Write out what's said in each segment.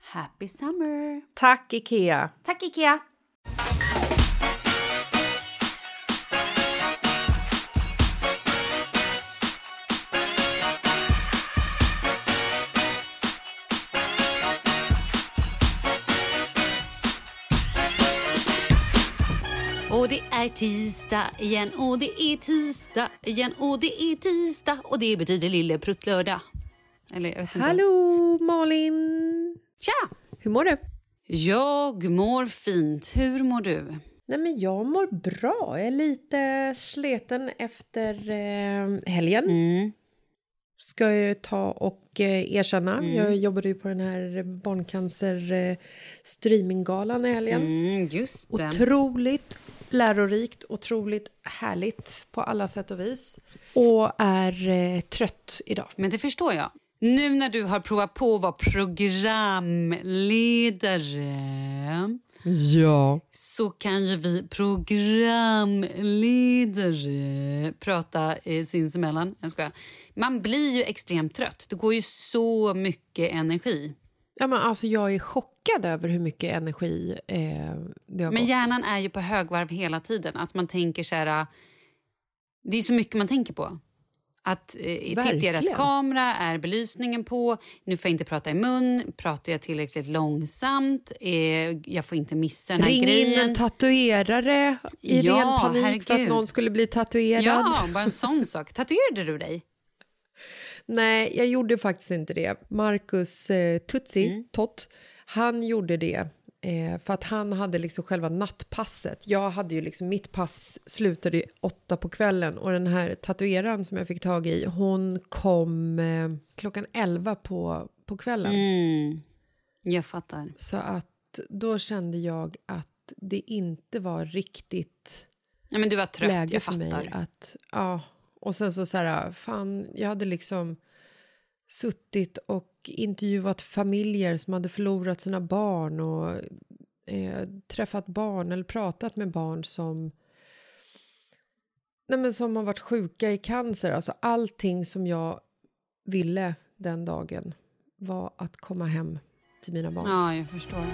Happy summer! Tack, Ikea! Tack Ikea! Och det är tisdag igen och det är tisdag igen och det är tisdag och det betyder lille pruttlördag. Eller jag vet inte. Hallå, Malin! Tja! Hur mår du? Jag mår fint. Hur mår du? Nej, men jag mår bra. Jag är lite sleten efter eh, helgen. Mm. Ska jag ta och eh, erkänna. Jag jobbade ju på den här barncancer eh, streaminggalan i helgen. Mm, just det. Otroligt lärorikt, otroligt härligt på alla sätt och vis. Och är eh, trött idag. Men det förstår jag. Nu när du har provat på att vara programledare Ja. så kan ju vi programledare prata eh, sinsemellan. Jag skojar. Man blir ju extremt trött. Det går ju så mycket energi. Ja, men alltså, jag är chockad över hur mycket energi eh, det har Men gått. hjärnan är ju på högvarv hela tiden. Att man tänker så här... Det är så mycket man tänker på. Att eh, tittar jag rätt Verkligen. kamera? Är belysningen på? Nu får jag inte prata i mun. Pratar jag tillräckligt långsamt? Eh, jag får inte missa den här Ring in grejen. en tatuerare i Ja, ren panik för att herregud. någon skulle bli tatuerad. Ja, bara en sån sak. Tatuerade du dig? Nej, jag gjorde faktiskt inte det. Marcus eh, Tutsi, Mm. Tott, han gjorde det. Eh, för att han hade liksom själva nattpasset. Jag hade ju liksom, mitt pass slutade ju åtta på kvällen och den här tatueraren som jag fick tag i, hon kom eh, klockan elva på, på kvällen. Mm. Jag fattar. Så att då kände jag att det inte var riktigt Ja, men du var trött, läge jag för fattar. mig att... Ja, och sen så så här, fan, jag hade liksom suttit och intervjuat familjer som hade förlorat sina barn och eh, träffat barn eller pratat med barn som nej men som har varit sjuka i cancer. Alltså allting som jag ville den dagen var att komma hem till mina barn. Ja, jag förstår.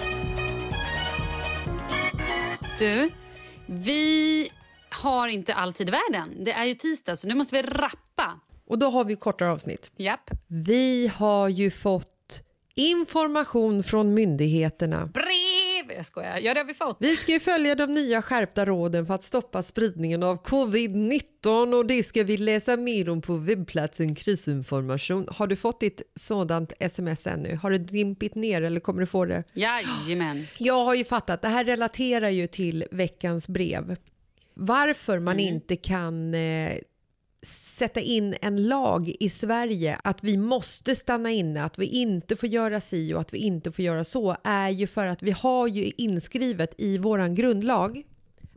Du, vi har inte all tid i världen. Det är ju tisdag, så nu måste vi rappa. Och då har vi kortare avsnitt. Japp. Vi har ju fått information från myndigheterna. Brev! Jag skojar. Ja, det har vi fått. Vi ska ju följa de nya skärpta råden för att stoppa spridningen av covid-19 och det ska vi läsa mer om på webbplatsen krisinformation. Har du fått ditt sådant sms ännu? Har det dimpit ner eller kommer du få det? Jajamän. Jag har ju fattat, det här relaterar ju till veckans brev. Varför man inte kan eh, sätta in en lag i Sverige att vi måste stanna inne, att vi inte får göra si och att vi inte får göra så är ju för att vi har ju inskrivet i våran grundlag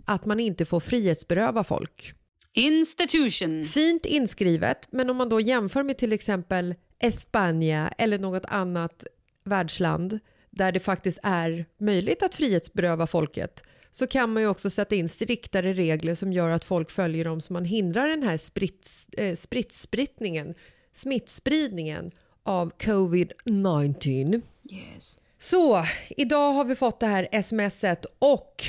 att man inte får frihetsberöva folk. Institution. Fint inskrivet, men om man då jämför med till exempel Espanja eller något annat världsland där det faktiskt är möjligt att frihetsberöva folket så kan man ju också sätta in striktare regler som gör att folk följer dem så man hindrar den här sprits, eh, spritsprittningen, smittspridningen av covid-19. Yes. Så, idag har vi fått det här smset och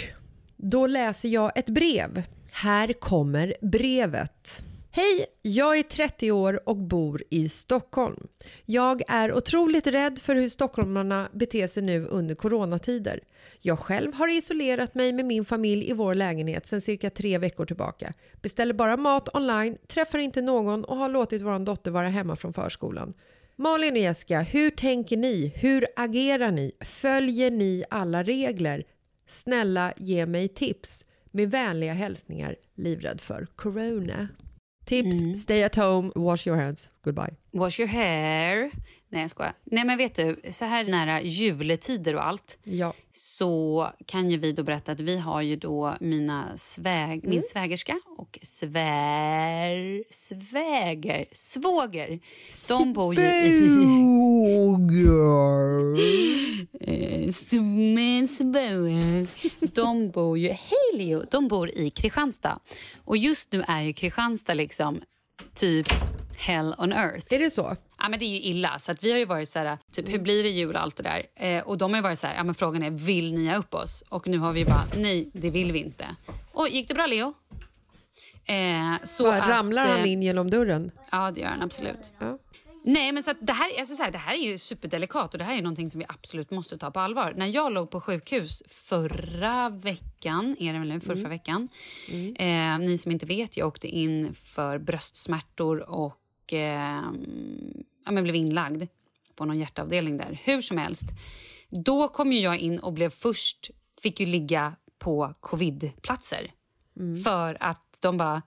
då läser jag ett brev. Här kommer brevet. Hej, jag är 30 år och bor i Stockholm. Jag är otroligt rädd för hur stockholmarna beter sig nu under coronatider. Jag själv har isolerat mig med min familj i vår lägenhet sedan cirka tre veckor tillbaka. Beställer bara mat online, träffar inte någon och har låtit vår dotter vara hemma från förskolan. Malin och Jessica, hur tänker ni? Hur agerar ni? Följer ni alla regler? Snälla ge mig tips. Med vänliga hälsningar, livrädd för corona. Tips, stay at home, wash your hands, goodbye. Wash your hair. Nej, jag skojar. Nej, men vet du, så här nära juletider och allt Ja. så kan ju vi då berätta att vi har ju då mina sväg, min svägerska och svär, sväger, svåger. De bor ju i... Svåger. De bor ju... Hej Leo! De bor i Kristianstad. Och just nu är ju Kristianstad liksom typ hell on earth. Är det så? Ja, men det är ju illa. Så att vi har ju varit så här, typ, hur blir det jul och allt det där. Eh, och de har varit så här, ja, men frågan är, vill ni ha upp oss? Och nu har vi bara, nej, det vill vi inte. Och gick det bra Leo? Eh, så Bara att, ramlar han eh, in genom dörren? Ja, det gör han absolut. Ja. Nej, men så det, här, alltså så här, det här är ju superdelikat och det här är någonting som vi absolut måste ta på allvar. När jag låg på sjukhus förra veckan, är det väl nu, förra, förra veckan. Eh, ni som inte vet, jag åkte in för bröstsmärtor och eh, ja, men blev inlagd på någon hjärtavdelning där. Hur som helst, då kom jag in och blev först, fick ju ligga på covidplatser. För att de bara...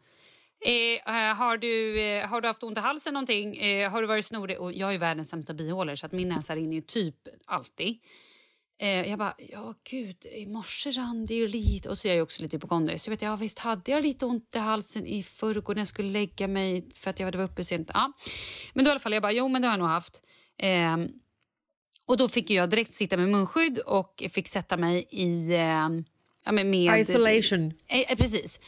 Eh, eh, har, du, eh, har du haft ont i halsen någonting? Eh, har du varit snorig? Och jag är ju världens sämsta bihålor så att min näsa rinner ju typ alltid. Eh, jag bara, ja gud, i morse rann det ju lite. Och så är jag ju också lite hypokondrisk. Så jag vet, ja visst hade jag lite ont i halsen i förrgår när jag skulle lägga mig för att jag hade varit uppe sent. Ja. Men då i alla fall, jag bara, jo men det har jag nog haft. Ehm, och då fick jag direkt sitta med munskydd och fick sätta mig i... Eh, ja, med, Isolation. Eh, eh, precis.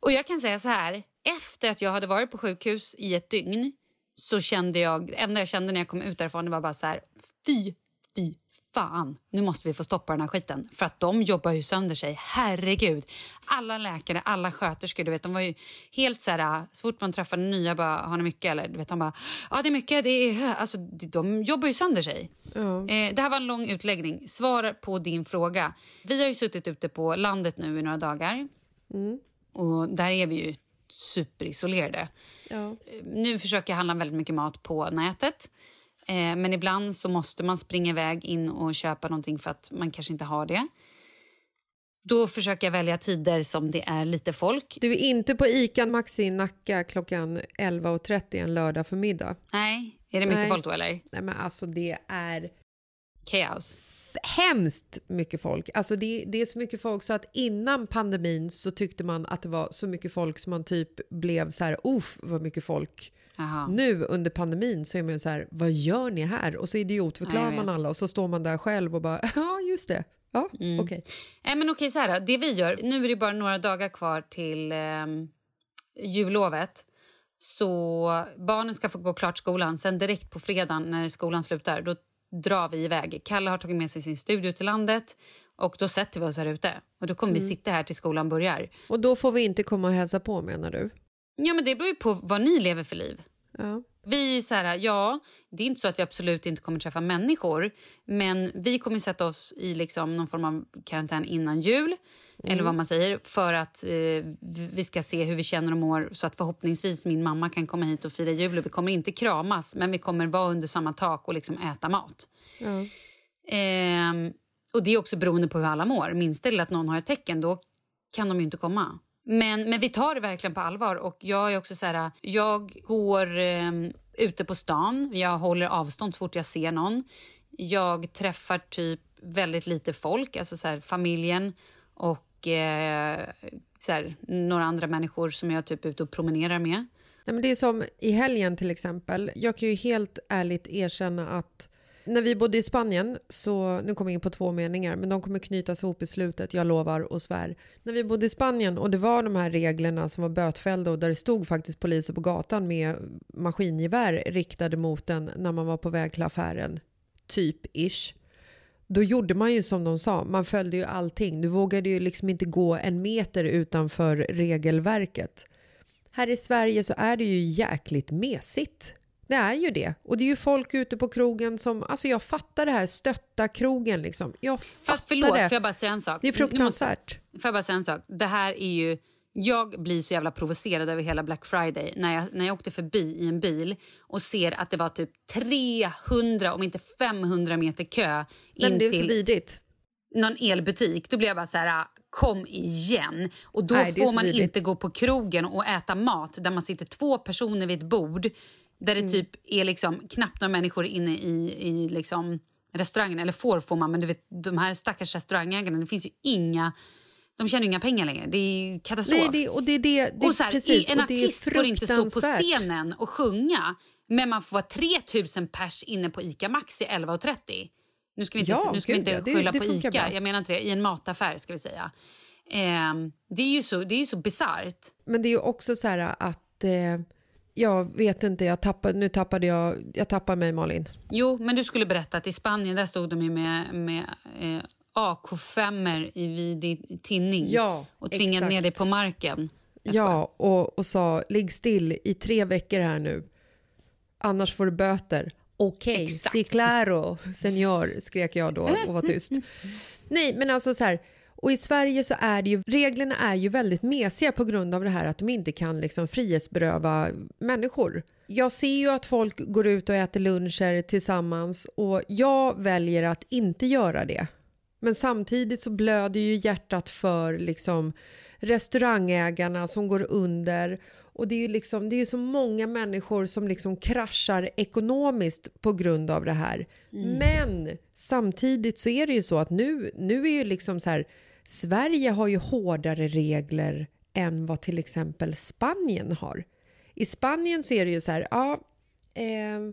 Och jag kan säga så här, efter att jag hade varit på sjukhus i ett dygn så kände jag, det enda jag kände när jag kom ut därifrån det var bara så här, fy, fy fan, nu måste vi få stoppa den här skiten. För att de jobbar ju sönder sig, herregud. Alla läkare, alla sköterskor, du vet, de var ju helt så här, så fort man träffade nya bara, har ni mycket eller? Du vet, de bara, ja det är mycket, det är, alltså de jobbar ju sönder sig. Eh, det här var en lång utläggning. Svar på din fråga. Vi har ju suttit ute på landet nu i några dagar. Och där är vi ju superisolerade. Ja. Nu försöker jag handla väldigt mycket mat på nätet. Eh, men ibland så måste man springa iväg in och köpa någonting för att man kanske inte har det. Då försöker jag välja tider som det är lite folk. Du är inte på ICA Maxi i Nacka klockan 11.30 en lördag förmiddag. Nej, är det mycket Nej. folk då eller? Nej, men alltså det är Kaos. hemskt mycket folk. Alltså det, det är så mycket folk så att innan pandemin så tyckte man att det var så mycket folk som man typ blev så här, uff vad mycket folk. Jaha. Nu under pandemin så är man så här, vad gör ni här? Och så Ja, idiotförklarar jag man alla och så står man där själv och bara, ja just det. Ja, Mm. okej. Nej, men okej, så här då. Det vi gör, nu är det bara några dagar kvar till eh, jullovet. Så barnen ska få gå klart skolan. Sen direkt på fredagen när skolan slutar, då drar vi iväg. Kalle har tagit med sig sin studio till landet och då sätter vi oss här ute. Och då kommer vi sitta här till skolan börjar. Och då får vi inte komma och hälsa på menar du? Ja, men det beror ju på vad ni lever för liv. Ja. Vi är så här, ja, det är inte så att vi absolut inte kommer träffa människor. Men vi kommer sätta oss i liksom någon form av karantän innan jul. Eller vad man säger. För att eh, vi ska se hur vi känner och mår. Så att förhoppningsvis min mamma kan komma hit och fira jul. Och vi kommer inte kramas, men vi kommer vara under samma tak och liksom äta mat. Ja. Ehm, och det är också beroende på hur alla mår. Minns det att någon har ett tecken, då kan de ju inte komma. Men, men vi tar det verkligen på allvar. Och Jag är också så här, jag går eh, ute på stan. Jag håller avstånd så fort jag ser någon. Jag träffar typ väldigt lite folk, alltså så här, familjen och eh, så här, några andra människor som jag typ är ute och promenerar med. Nej, men det är som i helgen till exempel. Jag kan ju helt ärligt erkänna att när vi bodde i Spanien, så nu kommer jag in på två meningar, men de kommer knytas ihop i slutet, jag lovar och svär. När vi bodde i Spanien och det var de här reglerna som var bötfällda och där det stod faktiskt poliser på gatan med maskingevär riktade mot en när man var på väg till affären, typ ish. Då gjorde man ju som de sa, man följde ju allting. Du vågade ju liksom inte gå en meter utanför regelverket. Här i Sverige så är det ju jäkligt mesigt. Det är ju det. Och det är ju folk ute på krogen som, alltså jag fattar det här, stötta krogen liksom. Jag fattar Fast förlåt, det. får jag bara säga en sak? Det är Nu måste- fruktansvärt. Får jag bara säga en sak? Det här är ju... Jag blir så jävla provocerad över hela Black Friday när jag, när jag åkte förbi i en bil och ser att det var typ 300, om inte 500 meter kö in men det är så vidrigt. någon elbutik. Då blir jag bara så här, kom igen. Och då Nej, får man vidrigt. inte gå på krogen och äta mat där man sitter två personer vid ett bord där det Mm. typ är liksom knappt några människor inne i, i liksom restaurangen. Eller får får man, men du vet, de här stackars restaurangägarna, det finns ju inga... De tjänar inga pengar längre. Det är katastrof. Nej, det, och det det, det och så här, precis, en artist får inte stå på scenen och sjunga men man får vara 3000 pers inne på ICA Maxi 11.30. Nu ska vi inte, Ja, nu ska vi gud, inte ja, det- skylla på ICA, bra. jag menar inte det, i en mataffär ska vi säga. Ehm, det är ju så, det är ju så bisarrt. Men det är ju också så här att, eh, jag vet inte, jag tappade, nu tappade jag, jag tappade mig Malin. Jo, men du skulle berätta att i Spanien där stod de ju med, med eh, AK5 i vid tinning Ja, och tvingade exakt. ner dig på marken. Ja, och, och sa ligg still i tre veckor här nu. Annars får du böter. Okej, Exakt. si claro, senor, skrek jag då och var tyst. Nej, men alltså så här, och i Sverige så är det ju, reglerna är ju väldigt mesiga på grund av det här att de inte kan liksom frihetsberöva människor. Jag ser ju att folk går ut och äter luncher tillsammans och jag väljer att inte göra det. Men samtidigt så blöder ju hjärtat för liksom restaurangägarna som går under och det är ju liksom, det är så många människor som liksom kraschar ekonomiskt på grund av det här. Men samtidigt så är det ju så att nu, nu är ju liksom så här, Sverige har ju hårdare regler än vad till exempel Spanien har. I Spanien så är det ju så här, ja, ehm,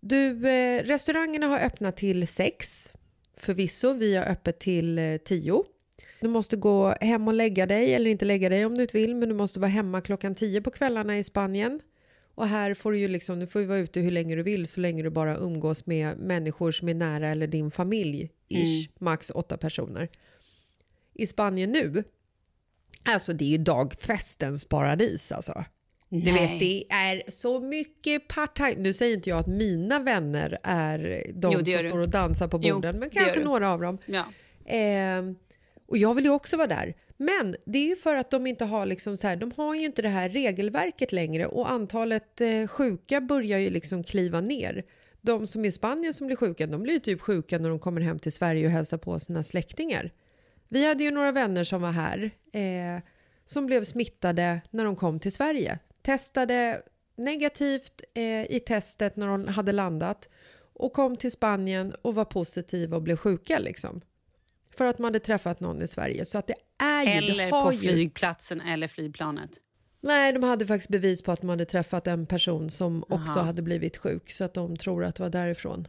du, eh, restaurangerna har öppnat till sex. Förvisso, vi har öppet till eh, tio. Du måste gå hem och lägga dig, eller inte lägga dig om du inte vill, men du måste vara hemma klockan tio på kvällarna i Spanien. Och här får du ju liksom, du får ju vara ute hur länge du vill så länge du bara umgås med människor som är nära eller din familj, ish, max åtta personer. I Spanien nu, alltså det är ju dagfestens paradis alltså. Du Nej. vet, det är så mycket part Nu säger inte jag att mina vänner är de Jo, som du. står och dansar på Jo, borden, men det gör kanske du. några av dem. Ja. Eh, och jag vill ju också vara där. Men det är ju för att de inte har liksom så här, de har ju inte det här regelverket längre och antalet eh, sjuka börjar ju liksom kliva ner. De som är i Spanien som blir sjuka, de blir ju typ sjuka när de kommer hem till Sverige och hälsar på sina släktingar. Vi hade ju några vänner som var här eh, som blev smittade när de kom till Sverige. Testade negativt eh, i testet när de hade landat och kom till Spanien och var positiva och blev sjuka liksom. För att man hade träffat någon i Sverige. Så att det är ju, Eller på har ju, flygplatsen eller flygplanet. Nej, de hade faktiskt bevis på att de hade träffat en person som också Aha. hade blivit sjuk. Så att de tror att det var därifrån.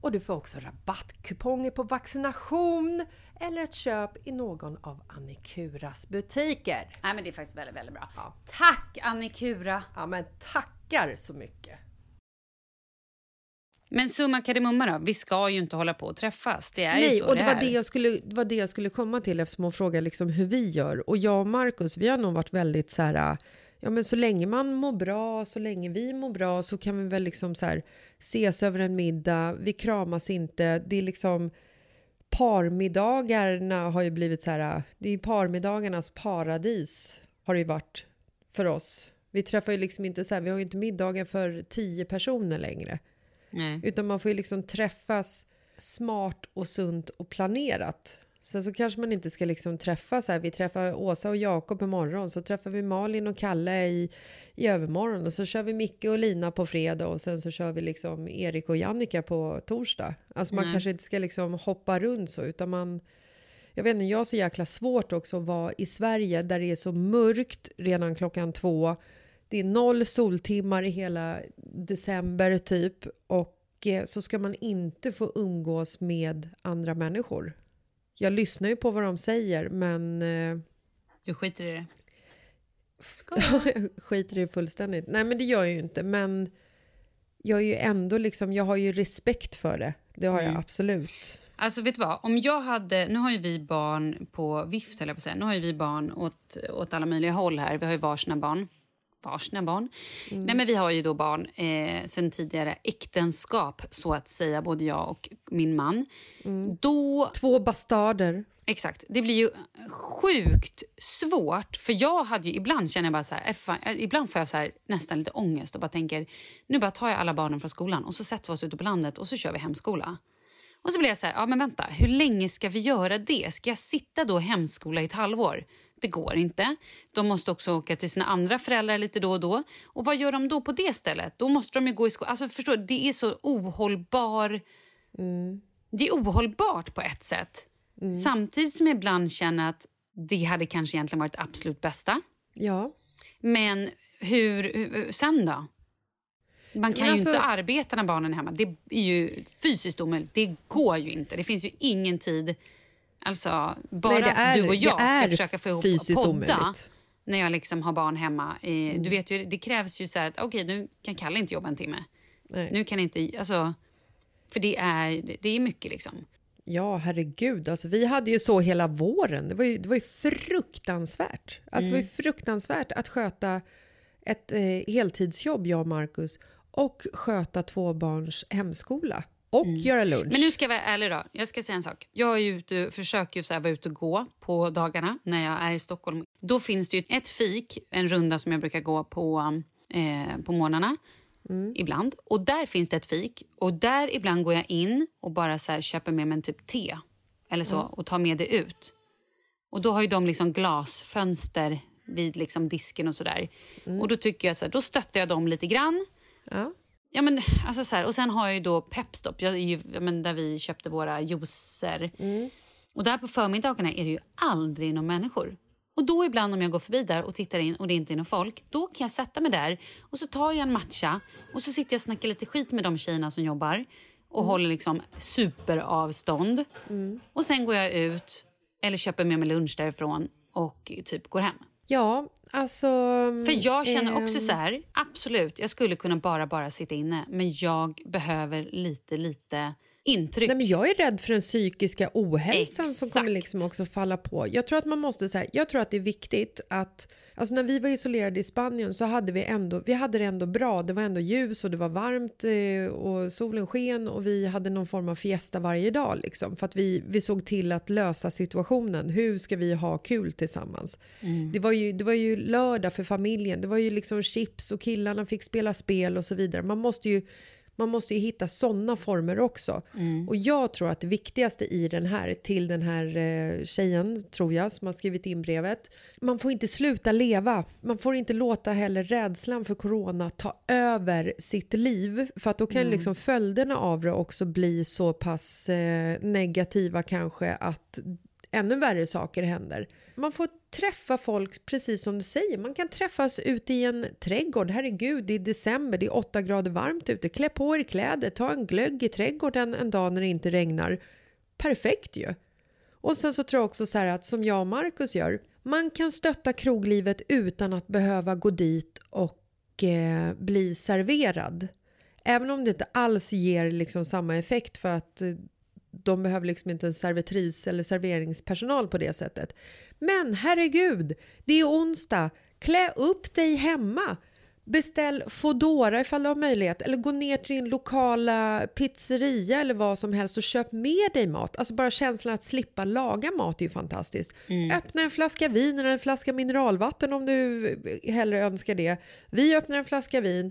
och du får också rabattkuponger på vaccination eller ett köp i någon av Annikuras butiker. Nej, men det är faktiskt väldigt, väldigt bra. Ja. Tack Annikura! Ja, men tackar så mycket! Men summa kardemumma då, vi ska ju inte hålla på att träffas. Det är ju Nej, så och det, det var det, jag skulle, det var det jag skulle komma till eftersom hon frågade liksom hur vi gör. Och jag och Markus, vi har nog varit väldigt så här, ja men så länge man mår bra, så länge vi mår bra så kan vi väl liksom så här ses över en middag, vi kramas inte, det är liksom parmiddagarna har ju blivit så här, det är ju parmiddagarnas paradis har det ju varit för oss. Vi träffar ju liksom inte så här, vi har ju inte middagar för tio personer längre. Nej. Utan man får ju liksom träffas smart och sunt och planerat. Sen så kanske man inte ska liksom träffa så här, vi träffar Åsa och Jakob imorgon, så träffar vi Malin och Kalle i, i övermorgon och så kör vi Micke och Lina på fredag och sen så kör vi liksom Erik och Jannica på torsdag. Alltså man Nej. kanske inte ska liksom hoppa runt så, utan man... Jag vet inte, jag har så jäkla svårt också att vara i Sverige där det är så mörkt redan klockan två. Det är noll soltimmar i hela december typ och eh, så ska man inte få umgås med andra människor. Jag lyssnar ju på vad de säger men eh, Du skiter i det. jag skiter i det fullständigt. Nej men det gör jag ju inte men jag är ju ändå liksom, jag har ju respekt för det. Det har jag absolut. Alltså vet du vad, om jag hade, nu har ju vi barn på vift jag på säga. Nu har ju vi barn åt, åt alla möjliga håll här. Vi har ju varsina barn. Varsina barn? Nej men vi har ju då barn eh, sen tidigare äktenskap så att säga, både jag och min man. Då Två bastarder. Exakt. Det blir ju sjukt svårt. För jag hade ju, ibland känner jag bara så här, fan, eh, ibland får jag så här, nästan lite ångest och bara tänker, nu bara tar jag alla barnen från skolan och så sätter vi oss ute på landet och så kör vi hemskola. Och så blir jag så här, ja men vänta, hur länge ska vi göra det? Ska jag sitta då hemskola i ett halvår? Det går inte. De måste också åka till sina andra föräldrar lite då och då. Och vad gör de då på det stället? Då måste de ju gå i skolan. Alltså förstår det är så ohållbar... Det är ohållbart på ett sätt. Samtidigt som jag ibland känner att det hade kanske egentligen varit det absolut bästa. Ja. Men hur, hur sen då? Man kan Men ju alltså- inte arbeta när barnen är hemma. Det är ju fysiskt omöjligt. Det går ju inte. Det finns ju ingen tid. Alltså, bara Nej, är- du och jag ska försöka få ihop fysiskt podda omöjligt. när jag liksom har barn hemma. Eh, Du vet ju, det krävs ju så här att okej, nu kan Kalle inte jobba en timme. Nej. Nu kan inte... Alltså, för det är, det är mycket liksom. Ja, herregud. Alltså, vi hade ju så hela våren. Det var ju, det var ju fruktansvärt. Alltså, Det var ju fruktansvärt att sköta ett eh, heltidsjobb, jag och Marcus, och sköta två barns hemskola. Och göra lunch. Men nu ska jag vara ärlig då. Jag ska säga en sak. Jag är ute, försöker ju så här vara ute och gå på dagarna när jag är i Stockholm. Då finns det ju ett fik, en runda som jag brukar gå på eh, på morgnarna. Ibland. Och där finns det ett fik. Och där ibland går jag in och bara så här köper med mig en typ te. Eller så. Och tar med det ut. Och då har ju de liksom glasfönster vid liksom disken och sådär. Och då tycker jag så här, då stöttar jag dem lite grann. ja. Ja, men, alltså så här, och sen har jag ju då Pepstop, jag ju, ja, men, där vi köpte våra juicer. Och där på förmiddagarna är det ju aldrig några människor. Och då ibland om jag går förbi där och tittar in och det inte är någon folk, då kan jag sätta mig där och så tar jag en matcha och så sitter jag och snackar lite skit med de tjejerna som jobbar och håller liksom superavstånd. Och sen går jag ut eller köper med mig lunch därifrån och typ går hem. ja, alltså... För jag känner ehm, också så här, absolut, jag skulle kunna bara bara sitta inne, men jag behöver lite, lite intryck. Nej, men jag är rädd för den psykiska ohälsan som kommer Exakt. liksom också falla på. Jag tror att man måste säga, jag tror att det är viktigt att, alltså när vi var isolerade i Spanien så hade vi ändå, vi hade det ändå bra. Det var ändå ljus och det var varmt eh, och solen sken och vi hade någon form av fiesta varje dag liksom. För att vi, vi såg till att lösa situationen. Hur ska vi ha kul tillsammans? Det, var ju, det var ju lördag för familjen. Det var ju liksom chips och killarna fick spela spel och så vidare. Man måste ju man måste ju hitta sådana former också. Och jag tror att det viktigaste i den här, till den här eh, tjejen, tror jag, som har skrivit in brevet. Man får inte sluta leva. Man får inte låta heller rädslan för corona ta över sitt liv. För att då kan liksom följderna av det också bli så pass eh, negativa kanske att ännu värre saker händer. Man får träffa folk precis som du säger. Man kan träffas ute i en trädgård. Herregud, det är december, det är 8 grader varmt ute. Klä på er kläder, ta en glögg i trädgården en dag när det inte regnar. Perfekt ju! Och sen så tror jag också så här att som jag och Marcus gör, man kan stötta kroglivet utan att behöva gå dit och eh, bli serverad. Även om det inte alls ger liksom samma effekt för att eh, de behöver liksom inte en servitris eller serveringspersonal på det sättet. Men herregud, det är onsdag. Klä upp dig hemma. Beställ Foodora ifall du har möjlighet eller gå ner till din lokala pizzeria eller vad som helst och köp med dig mat. Alltså bara känslan att slippa laga mat är ju fantastiskt. Mm. Öppna en flaska vin eller en flaska mineralvatten om du hellre önskar det. Vi öppnar en flaska vin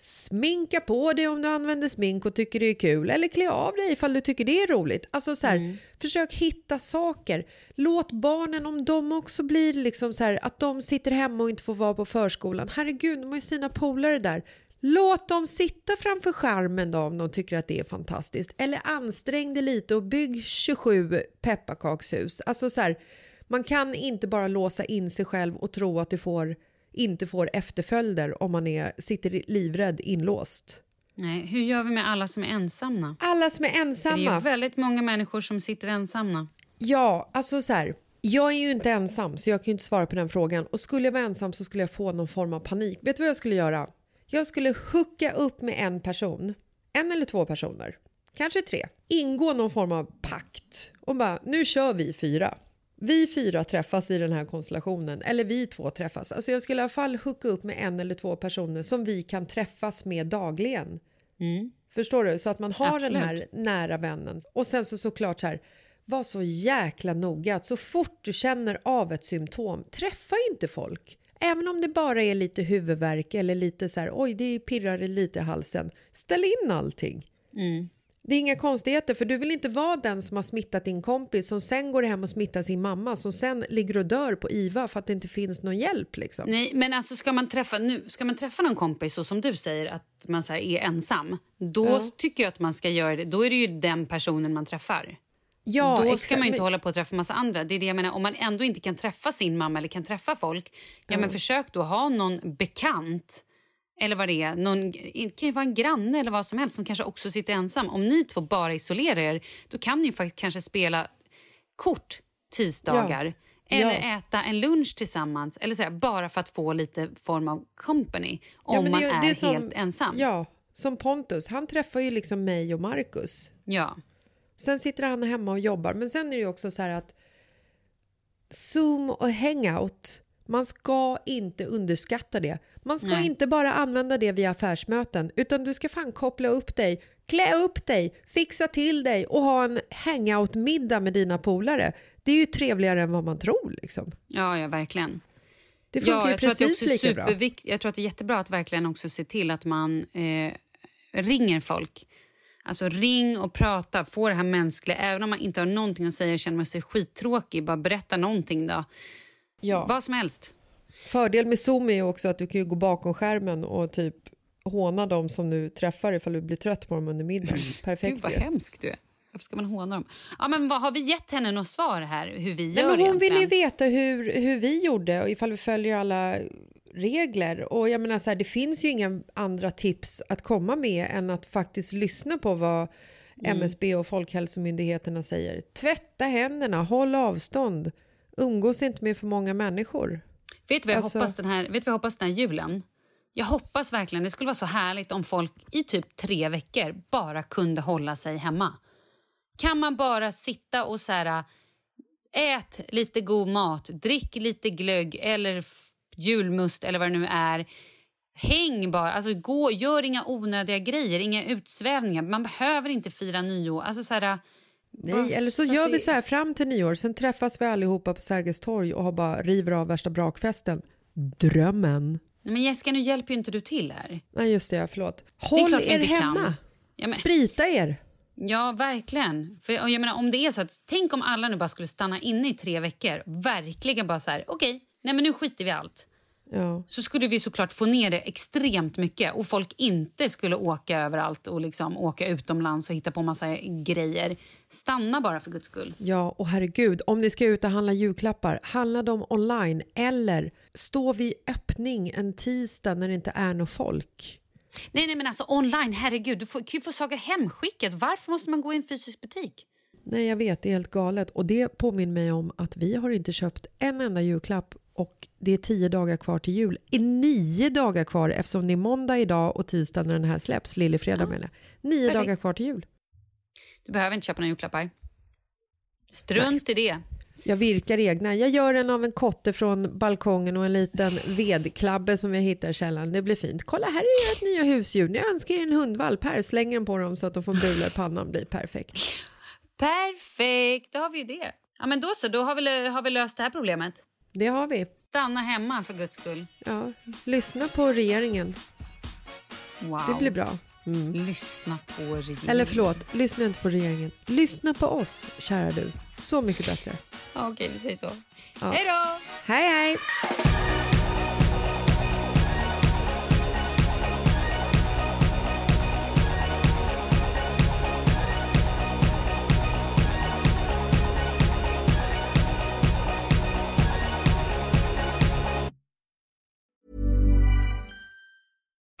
Sminka på dig om du använder smink och tycker det är kul. Eller klä av dig ifall du tycker det är roligt. Alltså så här, mm. Försök hitta saker. Låt barnen, om de också blir liksom så här, att de sitter hemma och inte får vara på förskolan. Herregud, de har ju sina polare där. Låt dem sitta framför skärmen då om de tycker att det är fantastiskt. Eller ansträng dig lite och bygg 27 pepparkakshus. Alltså så här, man kan inte bara låsa in sig själv och tro att du får inte får efterföljder om man är, sitter livrädd inlåst. Nej, hur gör vi med alla som är ensamma? Alla som är ensamma. För det är väldigt många människor som sitter ensamma. Ja, alltså så här. Jag är ju inte ensam så jag kan inte svara på den frågan. Och skulle jag vara ensam så skulle jag få någon form av panik. Vet du vad jag skulle göra? Jag skulle hooka upp med en person. En eller två personer. Kanske tre. Ingå någon form av pakt. Och bara, nu kör vi fyra vi fyra träffas i den här konstellationen, eller vi två träffas. Alltså jag skulle i alla fall hooka upp med en eller två personer som vi kan träffas med dagligen. Mm. Förstår du? Så att man har Absolut. den här nära vännen. Och sen så såklart så här, var så jäkla noga att så fort du känner av ett symptom, träffa inte folk. Även om det bara är lite huvudvärk eller lite så här, oj det pirrar lite i halsen. Ställ in allting. Mm. Det är inga konstigheter för du vill inte vara den som har smittat din kompis som sen går hem och smittar sin mamma som sen ligger och dör på IVA för att det inte finns någon hjälp. Liksom. Nej, men alltså ska man träffa, nu, ska man träffa någon kompis så som du säger att man så är ensam, då ja. tycker jag att man ska göra det. Då är det ju den personen man träffar. Ja, då ska man inte hålla på att träffa massa andra. Det är det jag menar, om man ändå inte kan träffa sin mamma eller kan träffa folk, ja, ja men försök då ha någon bekant eller vad det är, någon, det kan ju vara en granne eller vad som helst som kanske också sitter ensam. Om ni två bara isolerar er, då kan ni ju faktiskt kanske spela kort tisdagar. Ja. Eller ja. äta en lunch tillsammans, eller så här, bara för att få lite form av company om ja, man är, är som, helt ensam. Ja, som Pontus, han träffar ju liksom mig och Marcus. Ja. Sen sitter han hemma och jobbar, men sen är det ju också så här att Zoom och hangout man ska inte underskatta det. Man ska Nej. inte bara använda det via affärsmöten, utan du ska fan koppla upp dig, klä upp dig, fixa till dig och ha en hangout-middag med dina polare. Det är ju trevligare än vad man tror. Liksom. Ja, ja, verkligen. Det funkar ja, jag precis tror att det är lika bra. Jag tror att det är jättebra att verkligen också se till att man eh, ringer folk. Alltså ring och prata, få det här mänskliga. Även om man inte har någonting att säga och känner sig skittråkig, bara berätta någonting då. Ja. Vad som helst. Fördel med Zoom är också att du kan gå bakom skärmen och typ håna dem som du träffar ifall du blir trött på dem under middagen. Perfekt. Gud vad hemskt du är. Varför ska man håna dem? Ja, men vad, har vi gett henne något svar här hur vi Nej, gör men Hon egentligen? vill ju veta hur, hur vi gjorde och ifall vi följer alla regler. Och jag menar så här, det finns ju inga andra tips att komma med än att faktiskt lyssna på vad MSB och Folkhälsomyndigheterna säger. Tvätta händerna, håll avstånd umgås inte med för många människor. Vet du vad jag, alltså... hoppas, den här, vet vad jag hoppas den här julen? Jag hoppas verkligen, det skulle vara så härligt om folk i typ tre veckor bara kunde hålla sig hemma. Kan man bara sitta och så här, ät lite god mat, drick lite glögg eller julmust eller vad det nu är. Häng bara, alltså gå, gör inga onödiga grejer, inga utsvävningar. Man behöver inte fira nyår. Alltså så här, Nej, eller så, så gör det... vi så här fram till nyår, sen träffas vi allihopa på Sergels torg och har bara river av värsta brakfesten. Drömmen. Men Jessica, nu hjälper ju inte du till här. Nej, just det, förlåt. Håll det er hemma. Ja, men... Sprita er. Ja, verkligen. För jag menar, om det är så att, tänk om alla nu bara skulle stanna inne i tre veckor. Verkligen bara så här, okej, okay, nej men nu skiter vi allt. Ja. så skulle vi såklart få ner det extremt mycket och folk inte skulle åka överallt och liksom åka utomlands och hitta på massa grejer. Stanna bara för guds skull. Ja, och herregud, om ni ska ut och handla julklappar, handla dem online eller stå vid öppning en tisdag när det inte är något folk. Nej, nej men alltså online, herregud, du får, kan ju få saker hemskickat. Varför måste man gå i en fysisk butik? Nej, jag vet, det är helt galet. Och det påminner mig om att vi har inte köpt en enda julklapp och det är tio dagar kvar till jul. Det är nio dagar kvar eftersom det är måndag idag och tisdag när den här släpps, lillefredag Ja. menar jag. Nio Perfekt. dagar kvar till jul. Du behöver inte köpa några julklappar. Strunt i det. Jag virkar egna. Jag gör en av en kotte från balkongen och en liten vedklabbe som jag hittar i källaren. Det blir fint. Kolla, här är ert nya husdjur. Ni önskar er en hundvalp. Här, slänger den på dem så att de får bula i pannan. blir perfekt. Perfekt, då har vi ju det. Ja, men då så, då har vi, har vi löst det här problemet. Det har vi. Stanna hemma för guds skull. Ja, lyssna på regeringen. Wow. Det blir bra. Lyssna på regeringen. Eller förlåt, lyssna inte på regeringen. Lyssna på oss, kära du. Så mycket bättre. Okej, vi säger så. Ja. Hej då! Hej, hej!